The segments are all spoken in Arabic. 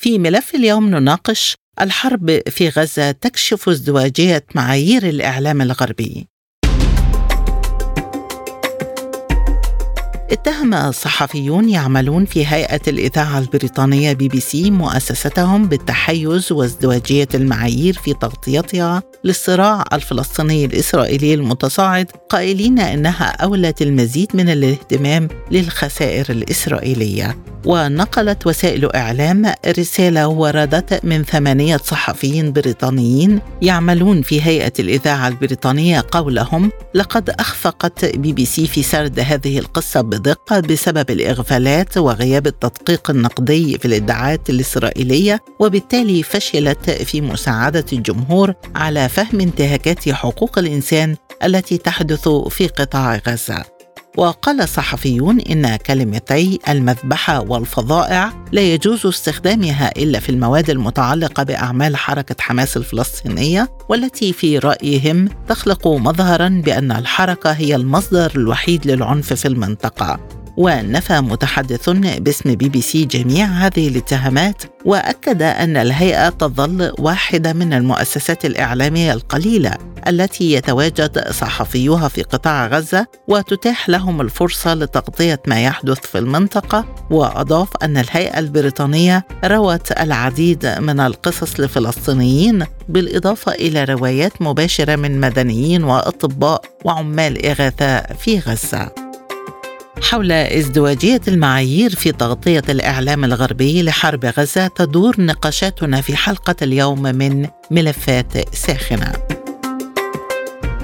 في ملف اليوم نناقش الحرب في غزة تكشف ازدواجية معايير الإعلام الغربي. اتهم صحفيون يعملون في هيئة الإذاعة البريطانية بي بي سي مؤسستهم بالتحيز وازدواجية المعايير في تغطيتها للصراع الفلسطيني الإسرائيلي المتصاعد قائلين إنها أولت المزيد من الاهتمام للخسائر الإسرائيلية. ونقلت وسائل إعلام رسالة وردت من ثمانية صحفيين بريطانيين يعملون في هيئة الإذاعة البريطانية قولهم لقد أخفقت بي بي سي في سرد هذه القصة بدقة بسبب الإغفالات وغياب التدقيق النقدي في الإدعاءات الإسرائيلية وبالتالي فشلت في مساعدة الجمهور على فهم انتهاكات حقوق الإنسان التي تحدث في قطاع غزة. وقال صحفيون إن كلمتي المذبحة والفظائع لا يجوز استخدامها إلا في المواد المتعلقة بأعمال حركة حماس الفلسطينية والتي في رأيهم تخلق مظهرا بأن الحركة هي المصدر الوحيد للعنف في المنطقة. ونفى متحدث باسم بي بي سي جميع هذه الاتهامات وأكد أن الهيئة تظل واحدة من المؤسسات الإعلامية القليلة التي يتواجد صحفيوها في قطاع غزة وتتاح لهم الفرصة لتغطية ما يحدث في المنطقة. وأضاف أن الهيئة البريطانية روت العديد من القصص لفلسطينيين بالإضافة إلى روايات مباشرة من مدنيين وأطباء وعمال إغاثة في غزة. حول ازدواجية المعايير في تغطية الإعلام الغربي لحرب غزة تدور نقاشاتنا في حلقة اليوم من ملفات ساخنة.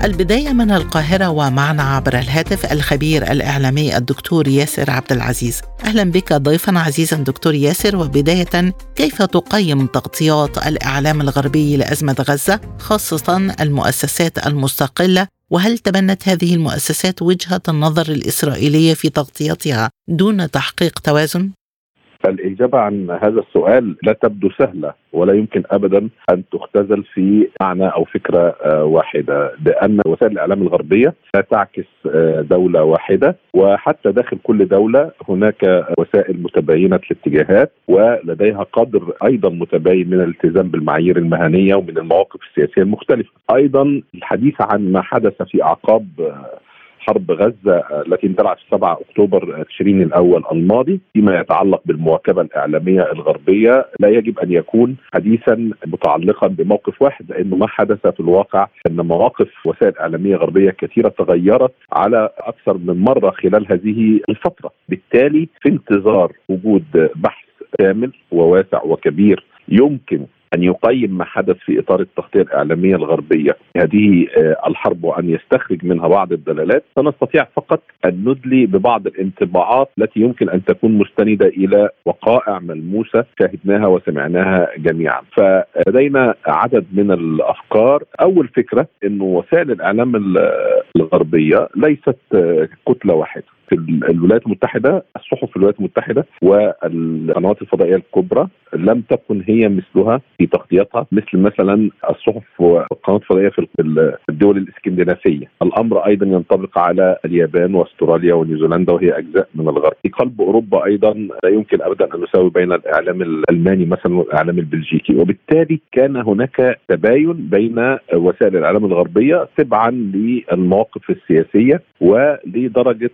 البداية من القاهرة ومعنا عبر الهاتف الخبير الإعلامي الدكتور ياسر عبد العزيز أهلا بك ضيفا عزيزا دكتور ياسر وبداية كيف تقيم تغطيات الإعلام الغربي لأزمة غزة خاصة المؤسسات المستقلة وهل تبنت هذه المؤسسات وجهة النظر الإسرائيلية في تغطيتها دون تحقيق توازن؟ الإجابة عن هذا السؤال لا تبدو سهلة ولا يمكن أبدا أن تختزل في معنى أو فكرة آه، واحدة لأن وسائل الإعلام الغربية لا تعكس آه، دولة واحدة وحتى داخل كل دولة هناك وسائل متباينة الاتجاهات ولديها قدر أيضا متباين من الالتزام بالمعايير المهنية ومن المواقف السياسية المختلفة. أيضا الحديث عن ما حدث في أعقاب آه، حرب غزة التي اندلعت في 7 أكتوبر تشرين الأول الماضي فيما يتعلق بالمواكبة الإعلامية الغربية. لا يجب أن يكون حديثا متعلقا بموقف واحد لأنه ما حدث في الواقع أن مواقف وسائل إعلامية غربية كثيرة تغيرت على أكثر من مرة خلال هذه الفترة، بالتالي في انتظار وجود بحث كامل وواسع وكبير يمكن أن يقيم ما حدث في إطار التغطية الإعلامية الغربية. هذه آه، الحرب وأن يستخرج منها بعض الدلالات. سنستطيع فقط أن ندلي ببعض الانطباعات التي يمكن أن تكون مستندة إلى وقائع ملموسة شاهدناها وسمعناها جميعا. فلدينا عدد من الأفكار. أول فكرة إنه وسائل الإعلام الغربية ليست آه، كتلة واحدة. في الولايات المتحدة الصحف في الولايات المتحدة والقنوات الفضائية الكبرى لم تكن هي مثلها في تغطيتها مثل مثلا الصحف والقنوات الفضائية في الدول الإسكندنافية، الأمر أيضا ينطبق على اليابان وأستراليا ونيوزيلندا وهي أجزاء من الغرب، في قلب أوروبا أيضا لا يمكن ابدا أن نساوي بين الإعلام الألماني مثلا والإعلام البلجيكي، وبالتالي كان هناك تباين بين وسائل الإعلام الغربية تبعا للمواقف السياسية ولدرجة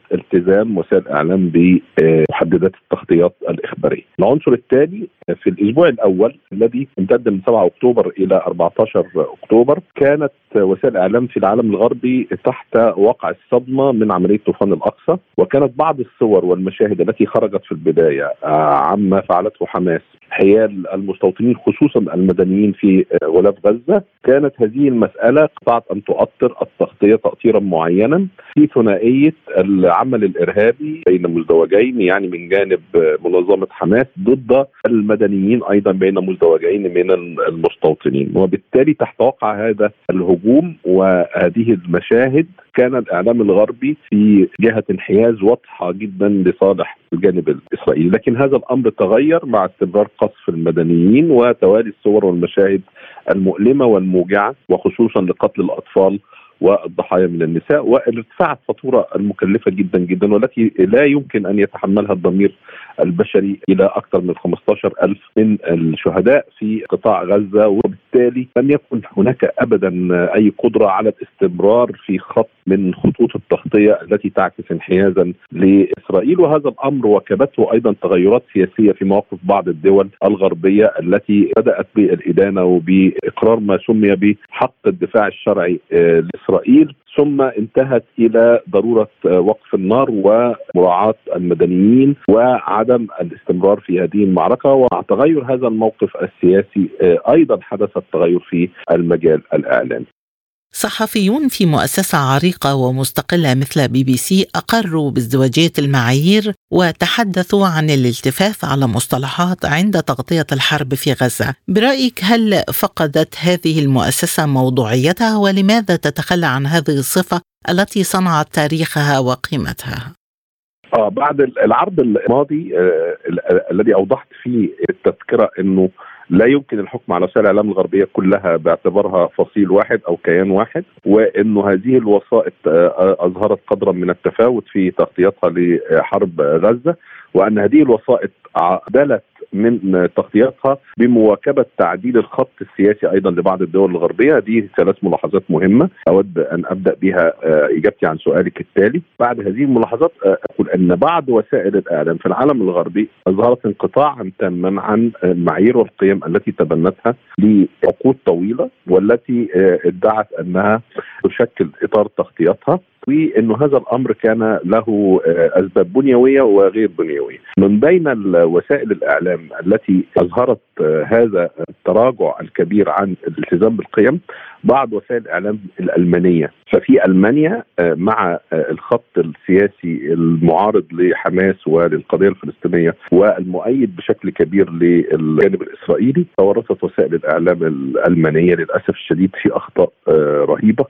وسائل الاعلام بمحددات التغطيات الإخبارية. العنصر الثاني في الأسبوع الأول الذي امتد من 7 أكتوبر إلى 14 أكتوبر كانت وسائل الاعلام في العالم الغربي تحت وقع الصدمة من عملية طوفان الأقصى وكانت بعض الصور والمشاهد التي خرجت في البداية عما فعلته حماس حيال المستوطنين خصوصا المدنيين في غلاف غزة كانت هذه المسألة قطعت أن تؤطر التغطية تاطيرا معينا في ثنائية العمل الإرهابي بين مزدوجين يعني من جانب منظمة حماس ضد المدنيين أيضا بين مزدوجين من المستوطنين. وبالتالي تحت وقع هذا الهجوم وهذه المشاهد. كان الإعلام الغربي في جهة انحياز واضحة جدا لصالح الجانب الإسرائيلي، لكن هذا الأمر تغير مع استمرار قصف المدنيين وتوالي الصور والمشاهد المؤلمة والموجعة وخصوصا لقتل الأطفال والضحايا من النساء وارتفاع الفاتوره المكلفة جدا جدا والتي لا يمكن أن يتحملها الضمير البشري إلى أكثر من 15 ألف من الشهداء في قطاع غزة وبالتالي لم يكن هناك ابدا أي قدرة على الاستمرار في خط من خطوط التغطية التي تعكس انحيازا لإسرائيل. وهذا الأمر وكبته أيضا تغيرات سياسية في مواقف بعض الدول الغربية التي بدأت بالإدانة وبإقرار ما سمي بحق الدفاع الشرعي آه، لإسرائيل. ثم انتهت إلى ضرورة وقف النار ومراعاة المدنيين وعدم الاستمرار في هذه المعركة ومع تغير هذا الموقف السياسي آه، أيضا حدث التغير في المجال الإعلامي. صحفيون في مؤسسة عريقة ومستقلة مثل بي بي سي أقروا بازدواجية المعايير وتحدثوا عن الالتفاف على مصطلحات عند تغطية الحرب في غزة برأيك هل فقدت هذه المؤسسة موضوعيتها ولماذا تتخلى عن هذه الصفة التي صنعت تاريخها وقيمتها؟ آه بعد العرض الماضي آه الذي أوضحت فيه التذكرة إنه لا يمكن الحكم على وسائل الاعلام الغربية كلها باعتبارها فصيل واحد أو كيان واحد وإنه هذه الوسائط آه، أظهرت قدرا من التفاوت في تغطيتها لحرب غزة وأن هذه الوسائط عدلت من تغطيتها بمواكبة تعديل الخط السياسي أيضا لبعض الدول الغربية. دي ثلاث ملاحظات مهمة أود أن أبدأ بها آه، إجابتي عن سؤالك التالي. بعد هذه الملاحظات آه، أقول أن بعض وسائل الإعلام في العالم الغربي أظهرت انقطاعا تاما عن المعايير والقيم التي تبنتها لعقود طويلة والتي آه، ادعت أنها تشكل إطار تغطيتها. وانه هذا الأمر كان له أسباب بنيوية وغير بنيوية. من بين وسائل الإعلام التي أظهرت هذا التراجع الكبير عن الالتزام بالقيم بعض وسائل الإعلام الألمانية ففي ألمانيا آه، مع آه، الخط السياسي المعارض لحماس وللقضية الفلسطينية والمؤيد بشكل كبير للجانب الإسرائيلي تورطت وسائل الإعلام الألمانية للأسف الشديد في أخطاء آه، رهيبة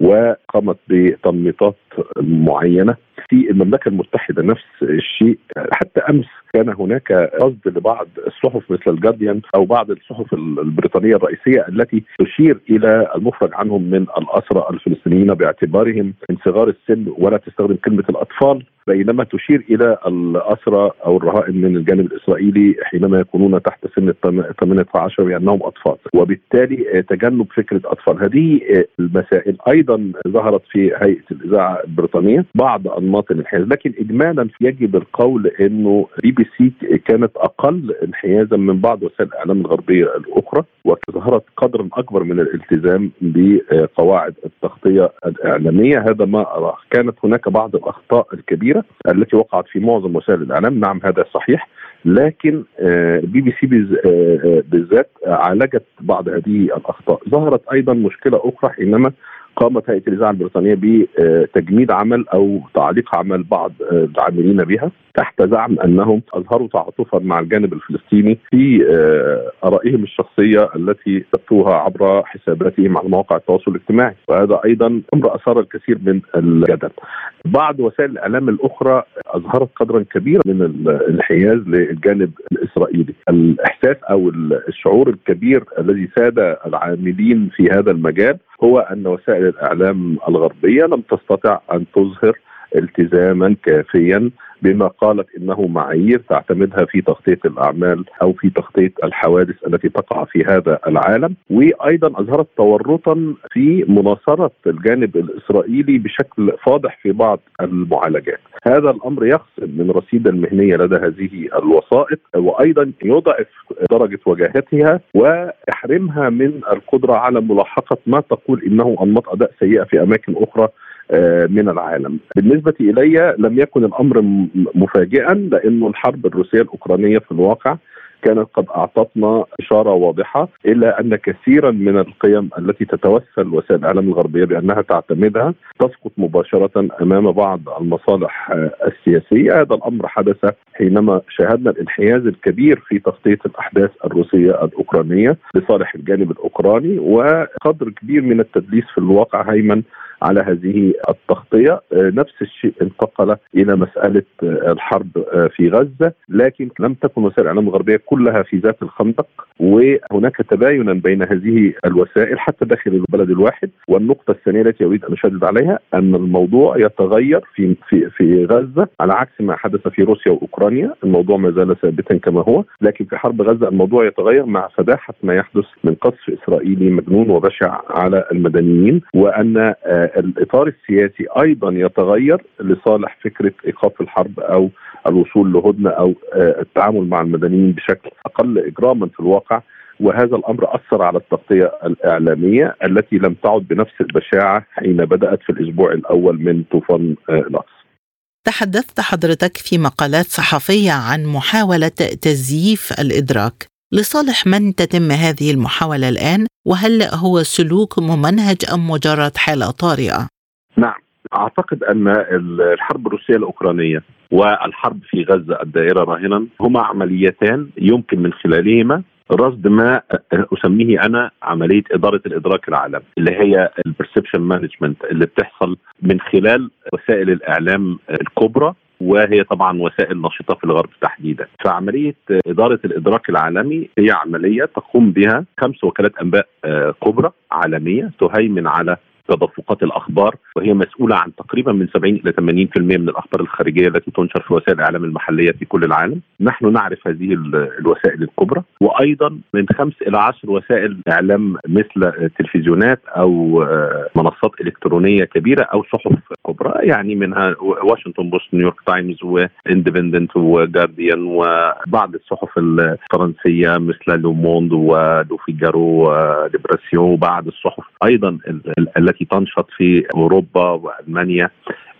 وقامت بتنميطات معينة في المملكة المتحدة. نفس الشيء حتى أمس كان هناك قصد لبعض الصحف مثل الجارديان أو بعض الصحف البريطانية الرئيسية التي تشير إلى المفرج عنهم من الأسرى الفلسطينيين باعتبارهم من صغار السن ولا تستخدم كلمة الأطفال. بينما تشير إلى الأسرى أو الرهائن من الجانب الإسرائيلي حينما يكونون تحت سن 18 بانهم أطفال. وبالتالي تجنب فكرة أطفال. هذه المسائل. أيضا ظهرت في هيئة الإذاعة البريطانية بعض أنماط الانحياز. لكن اجمالا يجب القول إنه بي بي سي كانت أقل انحيازا من بعض وسائل الإعلام الغربية الأخرى وظهرت قدرا أكبر من الالتزام بقواعد التغطية الإعلامية. هذا ما أراه. كانت هناك بعض الأخطاء الكبيرة التي وقعت في معظم وسائل الإعلام. نعم هذا صحيح. لكن بي بي سي بالذات عالجت بعض هذه الأخطاء. ظهرت أيضا مشكلة أخرى حينما قامت هيئة الإذاعة البريطانية بتجميد عمل أو تعليق عمل بعض العاملين بها تحت زعم أنهم أظهروا تعاطفا مع الجانب الفلسطيني في آه، آرائهم الشخصية التي كتبوها عبر حساباتهم على مواقع التواصل الاجتماعي وهذا أيضا أمر أثار الكثير من الجدل. بعض وسائل الإعلام الأخرى أظهرت قدرا كبيرا من الانحياز للجانب الإسرائيلي. الإحساس أو الشعور الكبير الذي ساد العاملين في هذا المجال هو أن وسائل الأعلام الغربية لم تستطع أن تظهر التزاما كافيا بما قالت إنه معايير تعتمدها في تغطيه الأعمال أو في تغطيه الحوادث التي تقع في هذا العالم وأيضا أظهرت تورطا في مناصرة الجانب الإسرائيلي بشكل فاضح في بعض المعالجات. هذا الأمر يخصم من رصيد المهنية لدى هذه الوسائط وأيضا يضعف درجة وجاهتها ويحرمها من القدرة على ملاحقة ما تقول إنه أنماط أداء سيئة في أماكن أخرى من العالم. بالنسبة إلي لم يكن الأمر مفاجئا لأنه الحرب الروسية الأوكرانية في الواقع كانت قد أعطتنا إشارة واضحة إلى أن كثيرا من القيم التي تتوسل وسائل الإعلام الغربية بأنها تعتمدها تسقط مباشرة أمام بعض المصالح السياسية، هذا الأمر حدث حينما شاهدنا الانحياز الكبير في تغطية الأحداث الروسية الأوكرانية لصالح الجانب الأوكراني وقدر كبير من التدليس في الواقع هيمن على هذه التغطية. آه، نفس الشيء انتقل إلى مسألة آه، الحرب آه، في غزة لكن لم تكن وسائل الإعلام الغربية كلها في ذات الخندق. وهناك تباينا بين هذه الوسائل حتى داخل البلد الواحد والنقطة الثانية التي أريد أن أشدد عليها أن الموضوع يتغير في في في غزة على عكس ما حدث في روسيا وأوكرانيا. الموضوع ما زال ثابتا كما هو لكن في حرب غزة الموضوع يتغير مع فداحة ما يحدث من قصف إسرائيلي مجنون وبشع على المدنيين وأن الإطار السياسي أيضا يتغير لصالح فكرة إيقاف الحرب أو الوصول لهدنة أو آه، التعامل مع المدنيين بشكل أقل إجراما في الواقع وهذا الأمر أثر على التغطية الإعلامية التي لم تعد بنفس البشاعة حين بدأت في الأسبوع الأول من طوفان آه، الأقصى. تحدثت حضرتك في مقالات صحفية عن محاولة تزييف الإدراك لصالح من تتم هذه المحاولة الآن وهل هو سلوك ممنهج أم مجرد حالة طارئة؟ نعم أعتقد أن الحرب الروسية الأوكرانية والحرب في غزة الدائرة راهنا هما عمليتان يمكن من خلالهما رصد ما أسميه أنا عملية إدارة الإدراك العالمي اللي هي ال perception management اللي بتحصل من خلال وسائل الإعلام الكبرى وهي طبعا وسائل نشطة في الغرب تحديدا. فعملية إدارة الإدراك العالمي هي عملية تقوم بها خمس وكالات أنباء آه، كبرى عالمية تهيمن على تدفقات الأخبار وهي مسؤولة عن تقريبا من 70 إلى 80% من الأخبار الخارجية التي تنشر في وسائل الإعلام المحلية في كل العالم، نحن نعرف هذه الوسائل الكبرى وأيضا من خمس إلى عشر وسائل إعلام مثل تلفزيونات أو آه، منصات إلكترونية كبيرة أو صحف كبرى يعني منها واشنطن بوست نيويورك تايمز واندبندنت وجارديان وبعض الصحف الفرنسية مثل لوموند ولو فيجارو وبعض الصحف. أيضا التي تنشط في أوروبا وألمانيا.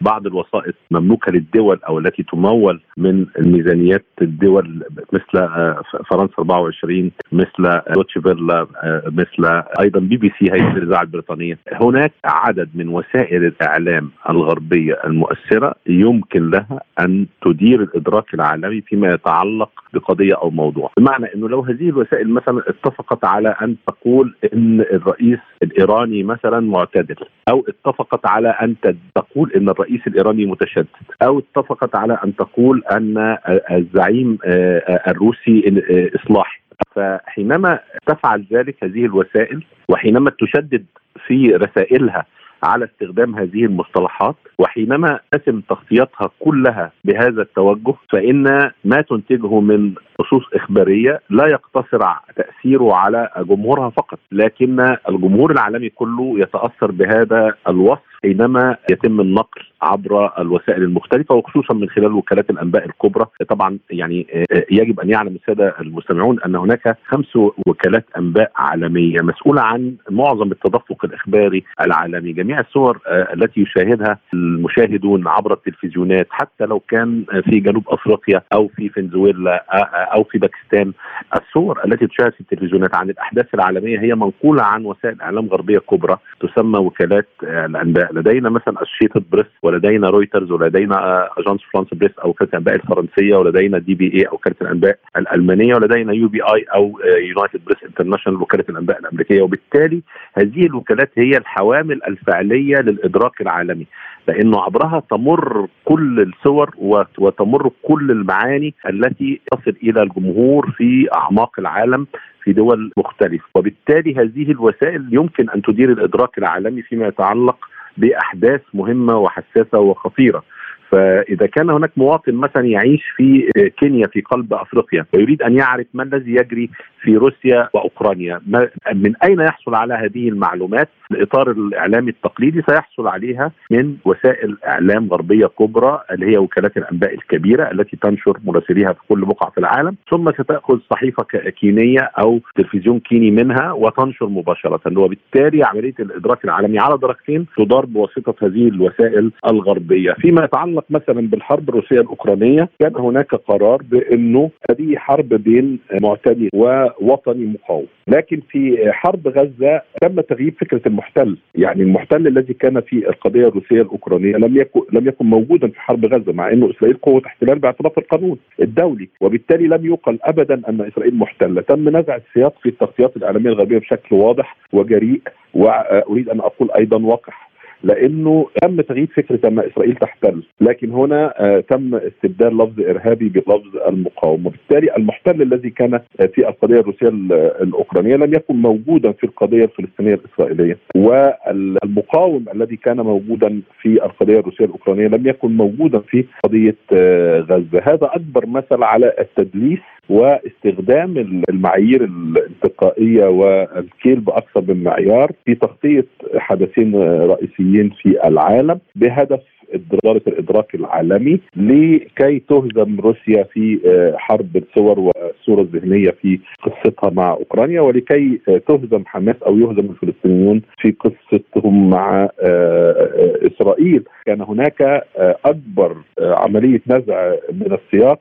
بعض الوسائط مملوكة للدول أو التي تمول من ميزانيات الدول مثل آه، فرنسا 24 مثل دوتشي فيلا آه، مثل أيضا بي بي سي هيئه الاذاعه البريطانية. هناك عدد من وسائل الإعلام الغربية المؤثرة يمكن لها أن تدير الإدراك العالمي فيما يتعلق بقضية أو موضوع. بمعنى إنه لو هذه الوسائل مثلا اتفقت على أن تقول إن الرئيس الإيراني مثلا معتدل أو اتفقت على أن تقول إن الرئيس الرئيس الإيراني متشدد. أو اتفقت على أن تقول أن الزعيم آه، آه، الروسي اصلاحي فحينما تفعل ذلك هذه الوسائل وحينما تشدد في رسائلها على استخدام هذه المصطلحات وحينما تتم تغطيتها كلها بهذا التوجه فإن ما تنتجه من نصوص إخبارية لا يقتصر تأثيره على جمهورها فقط. لكن الجمهور العالمي كله يتأثر بهذا الوصف حينما يتم النقل عبر الوسائل المختلفة وخصوصا من خلال وكالات الأنباء الكبرى. طبعا يعني آه، يجب أن يعلم السادة المستمعون أن هناك خمس وكالات أنباء عالمية مسؤولة عن معظم التدفق الإخباري العالمي. جميع الصور آه، التي يشاهدها المشاهدون عبر التلفزيونات حتى لو كان في جنوب أفريقيا أو في فنزويلا آه، أو في باكستان. الصور التي تشاهد في التلفزيونات عن الأحداث العالمية هي منقولة عن وسائل إعلام غربية كبرى تسمى وكالات الأنباء لدينا مثلا أسوشيتد بريس ولدينا رويترز ولدينا أجانس فرانس بريس أو وكاله الأنباء الفرنسية ولدينا دي بي إي أو وكاله الأنباء الألمانية ولدينا يو بي آي أو يونايتد بريس انترناشونال وكاله الأنباء الأمريكية. وبالتالي هذه الوكالات هي الحوامل الفعلية للإدراك العالمي لأنه عبرها تمر كل الصور وتمر كل المعاني التي تصل إلى الجمهور في أعماق العالم في دول مختلفة. وبالتالي هذه الوسائل يمكن أن تدير الإدراك العالمي فيما يتعلق بأحداث مهمة وحساسة وخطيرة. فإذا كان هناك مواطن مثلا يعيش في كينيا في قلب أفريقيا ويريد أن يعرف ما الذي يجري في روسيا وأوكرانيا من أين يحصل على هذه المعلومات؟ الإطار الإعلامي التقليدي سيحصل عليها من وسائل إعلام غربية كبرى اللي هي وكالات الأنباء الكبيرة التي تنشر مراسليها في كل بقعة في العالم. ثم ستأخذ صحيفة كينية أو تلفزيون كيني منها وتنشر مباشرة. وبالتالي عملية الإدراك العالمي على درجتين تدار بواسطة هذه الوسائل الغربية. فيما يتعلق يتعلق مثلا بالحرب الروسية الأوكرانية كان هناك قرار بأنه هذه حرب بين معتدي ووطني مقاوم. لكن في حرب غزة تم تغيير فكرة المحتل. يعني المحتل الذي كان في القضية الروسية الأوكرانية لم يكن لم يكن موجودا في حرب غزة مع أنه إسرائيل قوة احتلال باعتراف القانون الدولي. وبالتالي لم يقل ابدا أن إسرائيل محتلة. تم نزع السياق في التغطيات الاعلاميه الغربية بشكل واضح وجريء وأريد أن أقول أيضا وقح لأنه تم تغيير فكرة أن إسرائيل تحتل، لكن هنا آه تم استبدال لفظ إرهابي بلفظ المقاومة، وبالتالي المحتل الذي كان في القضية الروسية الأوكرانية لم يكن موجودا في القضية الفلسطينية الإسرائيلية، والمقاوم الذي كان موجودا في القضية الروسية الأوكرانية لم يكن موجودا في قضية آه غزة، هذا أكبر مثل على التدليس واستخدام المعايير الانتقائية والكيل بأكثر من معيار في تغطية حدثين رئيسيين. في العالم بهدف إدارة الإدراك العالمي لكي تهزم روسيا في حرب الصور والصورة الذهنية في قصتها مع أوكرانيا ولكي تهزم حماس أو يهزم الفلسطينيون في قصتهم مع إسرائيل. كان هناك أكبر عملية نزع من السياق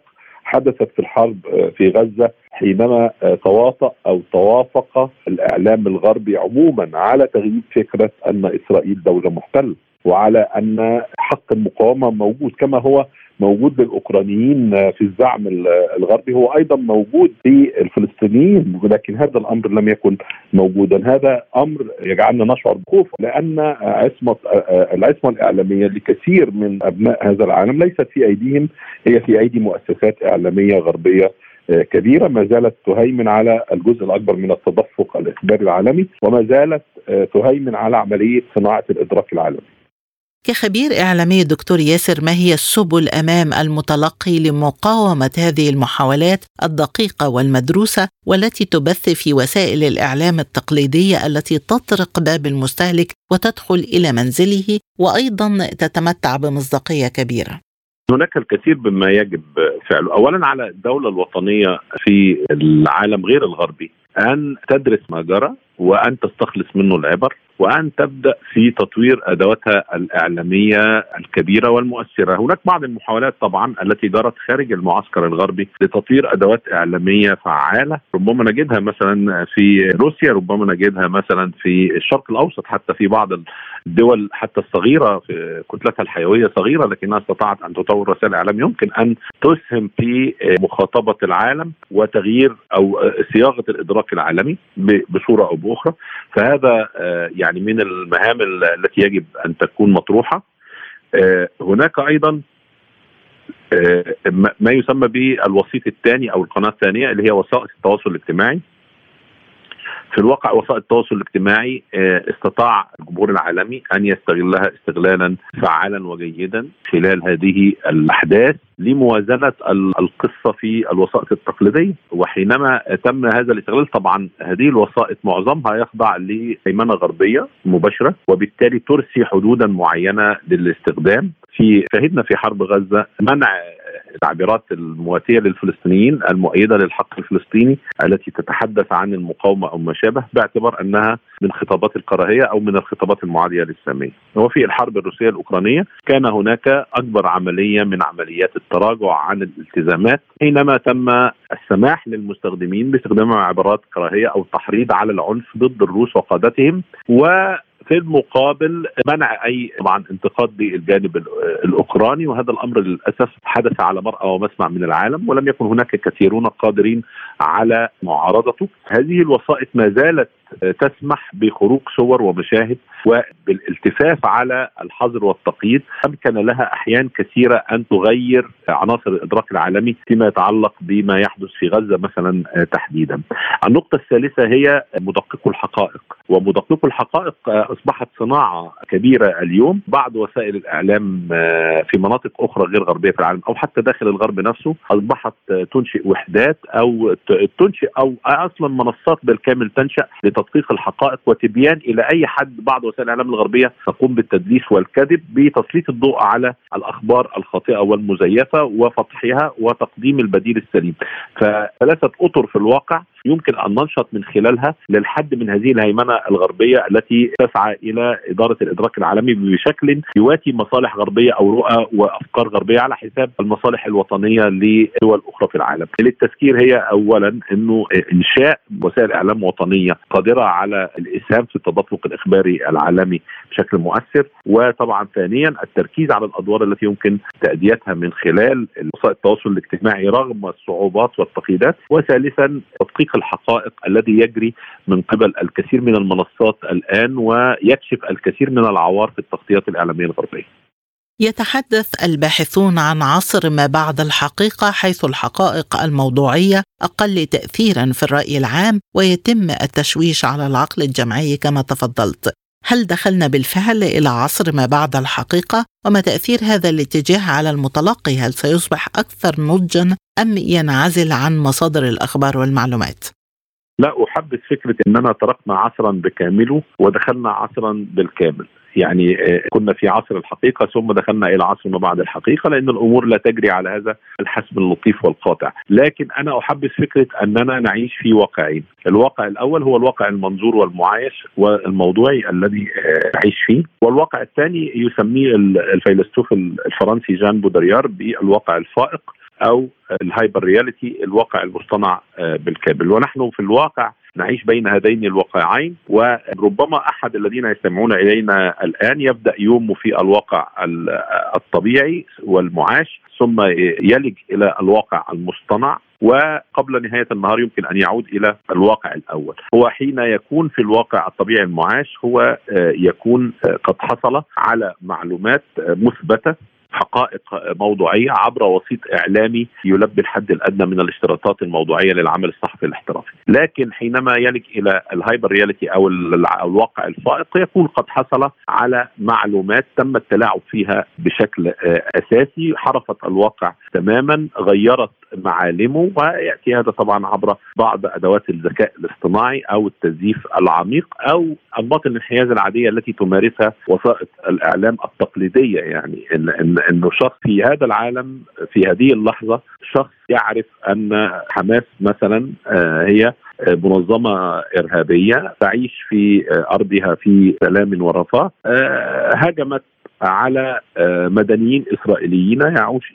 حدثت في الحرب في غزة حينما تواطأ أو توافق الإعلام الغربي عموما على تغيير فكرة أن إسرائيل دولة محتلة وعلى أن حق المقاومة موجود كما هو موجود للاوكرانيين في الزعم الغربي هو أيضا موجود في الفلسطينيين ولكن هذا الأمر لم يكن موجودا هذا أمر يجعلنا نشعر بخوف لأن عصمه العصمة الإعلامية لكثير من أبناء هذا العالم ليست في أيديهم هي في أيدي مؤسسات إعلامية غربية كبيرة ما زالت تهيمن على الجزء الأكبر من التدفق الإخباري العالمي وما زالت تهيمن على عملية صناعة الإدراك العالمي. كخبير إعلامي دكتور ياسر ما هي السبل أمام المتلقي لمقاومة هذه المحاولات الدقيقة والمدروسة والتي تبث في وسائل الإعلام التقليدية التي تطرق باب المستهلك وتدخل إلى منزله وأيضا تتمتع بمصداقية كبيرة؟ هناك الكثير مما يجب فعله. اولا على الدولة الوطنية في العالم غير الغربي أن تدرس ما جرى وأن تستخلص منه العبر وأن تبدأ في تطوير أدواتها الإعلامية الكبيرة والمؤثرة، هناك بعض المحاولات طبعا التي جرت خارج المعسكر الغربي لتطوير أدوات إعلامية فعالة، ربما نجدها مثلا في روسيا، ربما نجدها مثلا في الشرق الأوسط حتى في بعض الدول حتى الصغيرة في كتلتها الحيوية صغيرة لكنها استطاعت أن تطور رسائل إعلام. يمكن أن تسهم في مخاطبة العالم وتغيير أو صياغة الإدراك العالمي بصورة أو بأخرى، فهذا يعني من المهام التي يجب أن تكون مطروحة. هناك أيضا ما يسمى بالوسيط الثاني أو القناة الثانية اللي هي وسائط التواصل الاجتماعي. في الواقع وسائل التواصل الاجتماعي استطاع الجمهور العالمي أن يستغلها استغلالا فعالا وجيدا خلال هذه الأحداث. لموازنة القصة في الوسائط التقليدية. وحينما تم هذا الاستغلال طبعا هذه الوسائط معظمها يخضع لهيمنه غربية مباشرة وبالتالي ترسي حدودا معينة للاستخدام. في شهدنا في حرب غزة منع التعبيرات المواتية للفلسطينيين المؤيدة للحق الفلسطيني التي تتحدث عن المقاومة أو ما شابه باعتبار أنها من خطابات الكراهية أو من الخطابات المعادية للسامية. وفي الحرب الروسية الأوكرانية كان هناك أكبر عملية من عمليات التراجع عن الالتزامات حينما تم السماح للمستخدمين باستخدام عبارات كراهية أو تحريض على العنف ضد الروس وقادتهم و في المقابل منع أي طبعا انتقاد للجانب الأوكراني وهذا الأمر للأسف حدث على مرأى ومسمع من العالم ولم يكن هناك كثيرون قادرين على معارضته. هذه الوسائط ما زالت تسمح بخروج صور ومشاهد وبالالتفاف على الحظر والتقييد. أمكن لها أحيان كثيرة أن تغير عناصر الإدراك العالمي فيما يتعلق بما يحدث في غزة مثلا تحديدا. النقطة الثالثة هي مدققو الحقائق. ومدققو الحقائق أصبحت صناعة كبيرة اليوم. بعض وسائل الإعلام في مناطق أخرى غير غربية في العالم أو حتى داخل الغرب نفسه أصبحت تنشئ وحدات أو تنشئ أو أصلا منصات بالكامل تنشأ تدقيق الحقائق وتبيان إلى أي حد. بعض وسائل الإعلام الغربية تقوم بالتدليس والكذب بتسليط الضوء على الأخبار الخاطئة والمزيفة وفتحها وتقديم البديل السليم. فثلاثة أطر في الواقع يمكن أن ننشط من خلالها للحد من هذه الهيمنة الغربية التي تسعى إلى إدارة الإدراك العالمي بشكل يواتي مصالح غربية أو رؤى وأفكار غربية على حساب المصالح الوطنية لدول أخرى في العالم. للتذكير هي اولا إنه إنشاء وسائل إعلام وطنية قادرة على الإسهام في التدفق الإخباري العالمي بشكل مؤثر وطبعا ثانيا التركيز على الأدوار التي يمكن تأديتها من خلال وسائل التواصل الاجتماعي رغم الصعوبات والتقييدات وثالثا تدقيق الحقائق الذي يجري من قبل الكثير من المنصات الآن ويكشف الكثير من العوار في التغطيات الإعلامية الغربية. يتحدث الباحثون عن عصر ما بعد الحقيقة حيث الحقائق الموضوعية أقل تاثيرا في الرأي العام ويتم التشويش على العقل الجمعي كما تفضلت. هل دخلنا بالفعل إلى عصر ما بعد الحقيقة وما تأثير هذا الاتجاه على المتلقي هل سيصبح أكثر نضجا أم ينعزل عن مصادر الأخبار والمعلومات لا أحبذ فكرة اننا تركنا عصرا بكامله ودخلنا عصرا بالكامل. يعني آه، كنا في عصر الحقيقة ثم دخلنا إلى عصر ما بعد الحقيقة لأن الأمور لا تجري على هذا الحسم اللطيف والقاطع. لكن أنا أحبذ فكرة أننا نعيش في واقعين. الواقع الأول هو الواقع المنظور والمعايش والموضوعي الذي آه، نعيش فيه. والواقع الثاني يسميه الفيلسوف الفرنسي جان بودريار بالواقع الفائق أو ال hyper reality الواقع المصطنع آه، بالكامل. ونحن في الواقع نعيش بين هذين الواقعين وربما أحد الذين يستمعون إلينا الآن يبدأ يومه في الواقع الطبيعي والمعاش ثم يلج إلى الواقع المصطنع وقبل نهاية النهار يمكن أن يعود إلى الواقع الأول. هو حين يكون في الواقع الطبيعي المعاش هو آه، يكون آه، قد حصل على معلومات مثبتة حقائق موضوعية عبر وسيط إعلامي يلبي الحد الأدنى من الاشتراطات الموضوعية للعمل الصحفي الاحترافي، لكن حينما يلج إلى ال hyper reality أو الواقع الفائق يكون قد حصل على معلومات تم التلاعب فيها بشكل آه، أساسي حرفت الواقع تماما غيرت معالمه ويأتي هذا طبعا عبر بعض أدوات الذكاء الاصطناعي أو التزييف العميق أو أنماط الانحياز العادية التي تمارسها وسائط الإعلام التقليدية يعني ان ان إنه شخص في هذا العالم في هذه اللحظة شخص يعرف أن حماس مثلا آه، هي منظمة إرهابية تعيش في آه، أرضها في سلام ورفاه هاجمت على آه، مدنيين إسرائيليين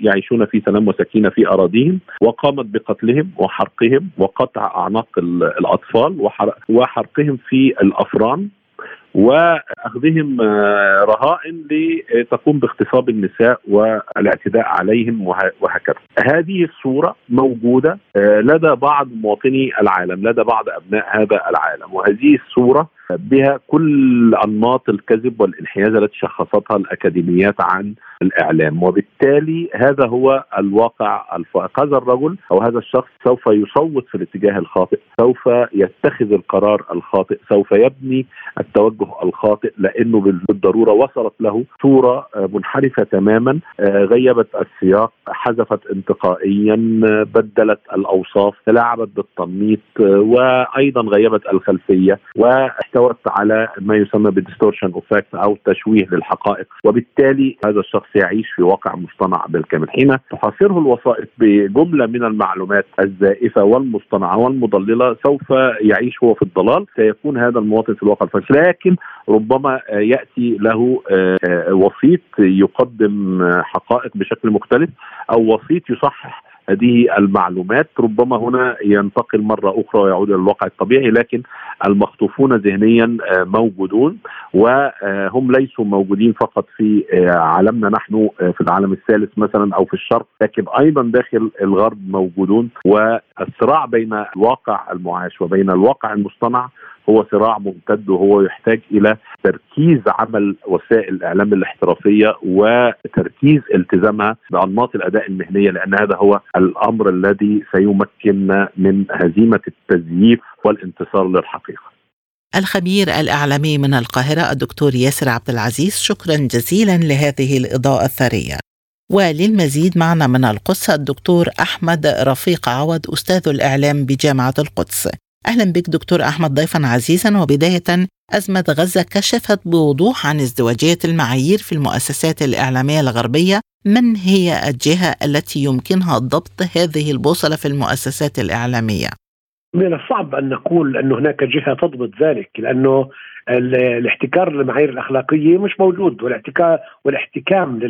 يعيشون في سلام وسكينة في أراضيهم وقامت بقتلهم وحرقهم وقطع أعناق الأطفال وحرقهم في الأفران. وأخذهم آه، رهائن لتقوم باغتصاب النساء والاعتداء عليهم وهكذا. هذه الصورة موجودة آه، لدى بعض مواطني العالم، لدى بعض أبناء هذا العالم، وهذه الصورة بها كل أنماط الكذب والانحياز التي شخصتها الأكاديميات عن الإعلام. وبالتالي هذا هو الواقع الفائق هذا الرجل أو هذا الشخص سوف يصوت في الاتجاه الخاطئ سوف يتخذ القرار الخاطئ سوف يبني التوجه الخاطئ لأنه بالضرورة وصلت له صورة منحرفة تماما غيبت السياق حذفت انتقائيا بدلت الأوصاف تلاعبت بالتنميط وأيضا غيبت الخلفية واحتوت على ما يسمى بال distortion of أو تشويه للحقائق. وبالتالي هذا الشخص يعيش في واقع مصطنع بالكامل حين تحاصره الوسائط بجملة من المعلومات الزائفة والمصطنعة والمضللة سوف يعيش هو في الضلال سيكون هذا المواطن في الواقع الفائق. لكن ربما يأتي له آه، وسيط يقدم حقائق بشكل مختلف أو وسيط يصحح هذه المعلومات ربما هنا ينتقل مرة أخرى ويعود إلى الواقع الطبيعي لكن المخطوفون ذهنيا آه، موجودون وهم ليسوا موجودين فقط في آه، عالمنا نحن آه، في العالم الثالث مثلا أو في الشرق لكن أيضا داخل الغرب موجودون والصراع بين الواقع المعاش وبين الواقع المصطنع هو صراع ممتد وهو يحتاج إلى تركيز عمل وسائل الإعلام الاحترافية وتركيز التزامها بأنماط الأداء المهنية لأن هذا هو الأمر الذي سيمكننا من هزيمة التزييف والانتصار للحقيقة. الخبير الإعلامي من القاهرة الدكتور ياسر عبد العزيز شكرا جزيلا لهذه الإضاءة الثرية. وللمزيد معنا من القدس الدكتور أحمد رفيق عوض أستاذ الإعلام بجامعة القدس. أهلا بك دكتور أحمد ضيفا عزيزا وبداية أزمة غزة كشفت بوضوح عن ازدواجية المعايير في المؤسسات الإعلامية الغربية من هي الجهة التي يمكنها ضبط هذه البوصلة في المؤسسات الإعلامية؟ من الصعب أن نقول أن هناك جهة تضبط ذلك لأنه الاحتكار للمعايير الأخلاقية مش موجود والاحتكار والاحتكام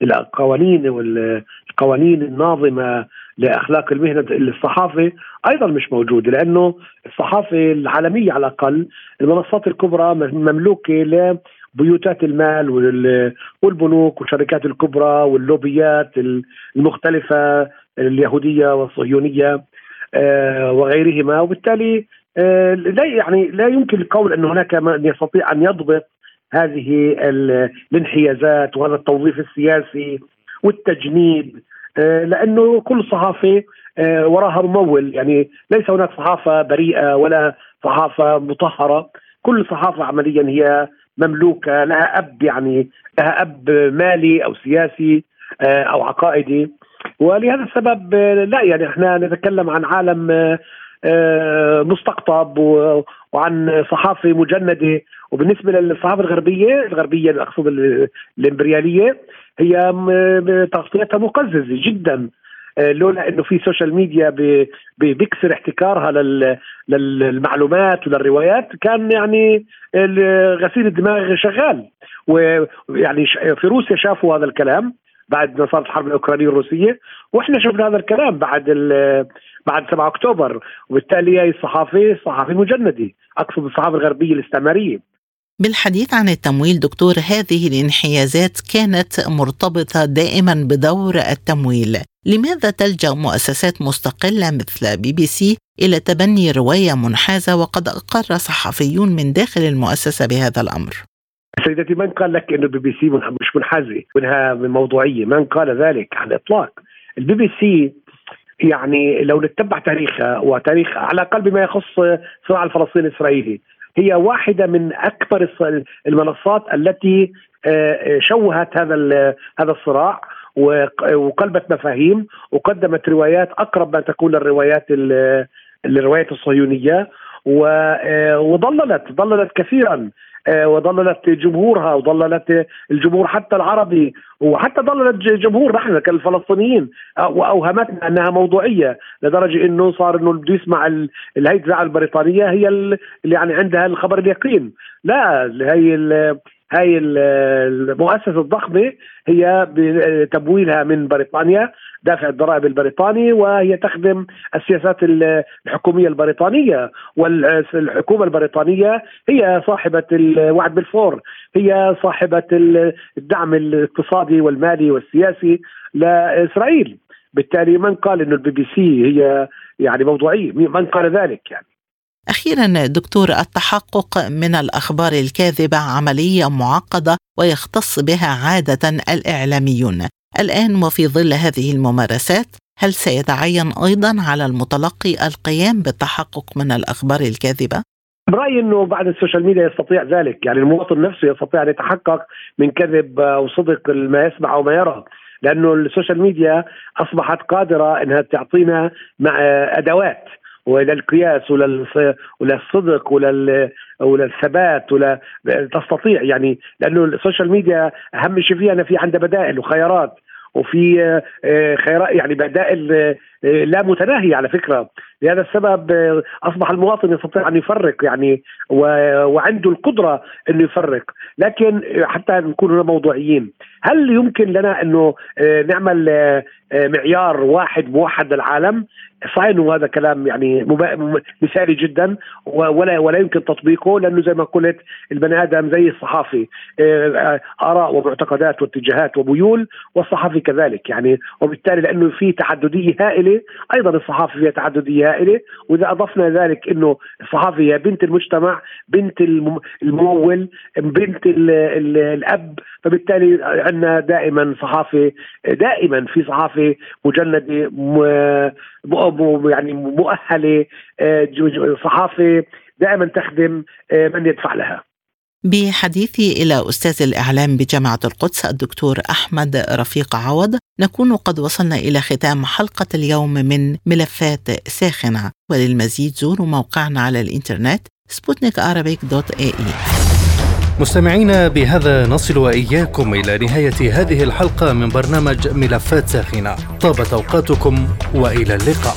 للقوانين والقوانين الناظمة لأخلاق المهنة الصحافه أيضا مش موجوده لأنه الصحافة العالمية على الأقل المنصات الكبرى مملوكة لبيوتات المال والبنوك والشركات الكبرى واللوبيات المختلفة اليهودية والصهيونية آه، وغيرهما. وبالتالي آه، لا يعني لا يمكن القول أن هناك من يستطيع أن يضبط هذه الانحيازات وهذا التوظيف السياسي والتجنيد لأنه كل صحافة وراها ممول. يعني ليس هناك صحافة بريئة ولا صحافة مطهرة. كل صحافة عمليا هي مملوكة لها أب يعني لها أب مالي أو سياسي أو عقائدي. ولهذا السبب لا يعني إحنا نتكلم عن عالم آه، مستقطب وعن صحافة مجندة. وبالنسبة للصحافة الغربية الغربية أقصد الإمبريالية هي تغطيتها مقززة جدا. آه، لولا إنه في social media بيكسر احتكارها للمعلومات وللروايات كان يعني غسيل الدماغ شغال. ويعني في روسيا شافوا هذا الكلام بعد ما صارت الحرب الأوكرانية الروسيه وإحنا شفنا هذا الكلام بعد بعد 7 أكتوبر. وبالتالي هي الصحافة صحافة مجندة. أقصد الصحافة الغربية الاستعمارية. بالحديث عن التمويل دكتور هذه الانحيازات كانت مرتبطة دائما بدور التمويل. لماذا تلجأ مؤسسات مستقلة مثل بي بي سي إلى تبني رواية منحازة وقد أقر صحفيون من داخل المؤسسة بهذا الأمر؟ سيدتي من قال لك إنه البي بي سي مش منحازة؟ منها من موضوعية. من قال ذلك؟ على الإطلاق. البي بي سي يعني لو نتبع تاريخها وتاريخ على الأقل بما يخص الصراع الفلسطيني الإسرائيلي هي واحدة من أكبر المنصات التي آه، شوهت هذا هذا الصراع وقلبت مفاهيم وقدمت روايات أقرب ما تكون للروايات الروايات الصهيونية. وضللت ضللت كثيرا آه، وضللت جمهورها وضللت الجمهور حتى العربي وحتى ضللت جمهور نحن كالفلسطينيين واوهمتنا أنها موضوعية لدرجة إنه صار إنه بده يسمع الهيئة البريطانية هي اللي يعني عندها الخبر اليقين. لا هي هاي المؤسسة الضخمة هي بتمويلها من بريطانيا دافع الضرائب البريطاني وهي تخدم السياسات الحكومية البريطانية. والحكومة البريطانية هي صاحبة الوعد بالفور. هي صاحبة الدعم الاقتصادي والمالي والسياسي لإسرائيل. بالتالي من قال إنه البي بي سي هي يعني موضوعية؟ من قال ذلك يعني؟ أخيرا دكتور التحقق من الأخبار الكاذبة عمليه معقدة ويختص بها عادة الإعلاميون. الآن وفي ظل هذه الممارسات هل سيتعين أيضا على المتلقي القيام بالتحقق من الأخبار الكاذبة؟ برأيي إنه بعد ال social media يستطيع ذلك. يعني المواطن نفسه يستطيع أن يتحقق من كذب أو صدق ما يسمع أو ما يرى. لأنه ال social media أصبحت قادرة إنها تعطينا مع أدوات وللقياس وللصدق ولل وللثبات ولا تستطيع يعني لأنه ال social media أهم شيء فيها إنها في عندها بدائل وخيارات وفي آه، خيارات يعني بدائل آه، لا متناهيه على فكرة. لهذا السبب آه، أصبح المواطن يستطيع أن يفرق يعني وعنده القدرة أنه يفرق. لكن حتى نكون موضوعيين هل يمكن لنا أنه نعمل معيار واحد موحد للعالم صحيح أنه هذا كلام يعني مثالي جدا ولا ولا يمكن تطبيقه لأنه زي ما قلت البني آدم زي الصحافي آراء ومعتقدات واتجاهات وميول والصحافي كذلك يعني وبالتالي لأنه في تعدديه هائلة أيضا الصحافة فيها تعدديه هائلة وإذا أضفنا ذلك إنه الصحافة هي بنت المجتمع بنت الممول بنت ال ال الأب فبالتالي عندنا دائما صحافة دائما في صحافة مجندة يعني مؤهلة آه، صحافة دائما تخدم آه، من يدفع لها. بحديثي إلى أستاذ الإعلام بجامعة القدس الدكتور أحمد رفيق عوض نكون قد وصلنا إلى ختام حلقة اليوم من ملفات ساخنة. وللمزيد زوروا موقعنا على الإنترنت سبوتنيك دوت إي. مستمعينا بهذا نصل وإياكم إلى نهاية هذه الحلقة من برنامج ملفات ساخنة. طابت أوقاتكم وإلى اللقاء.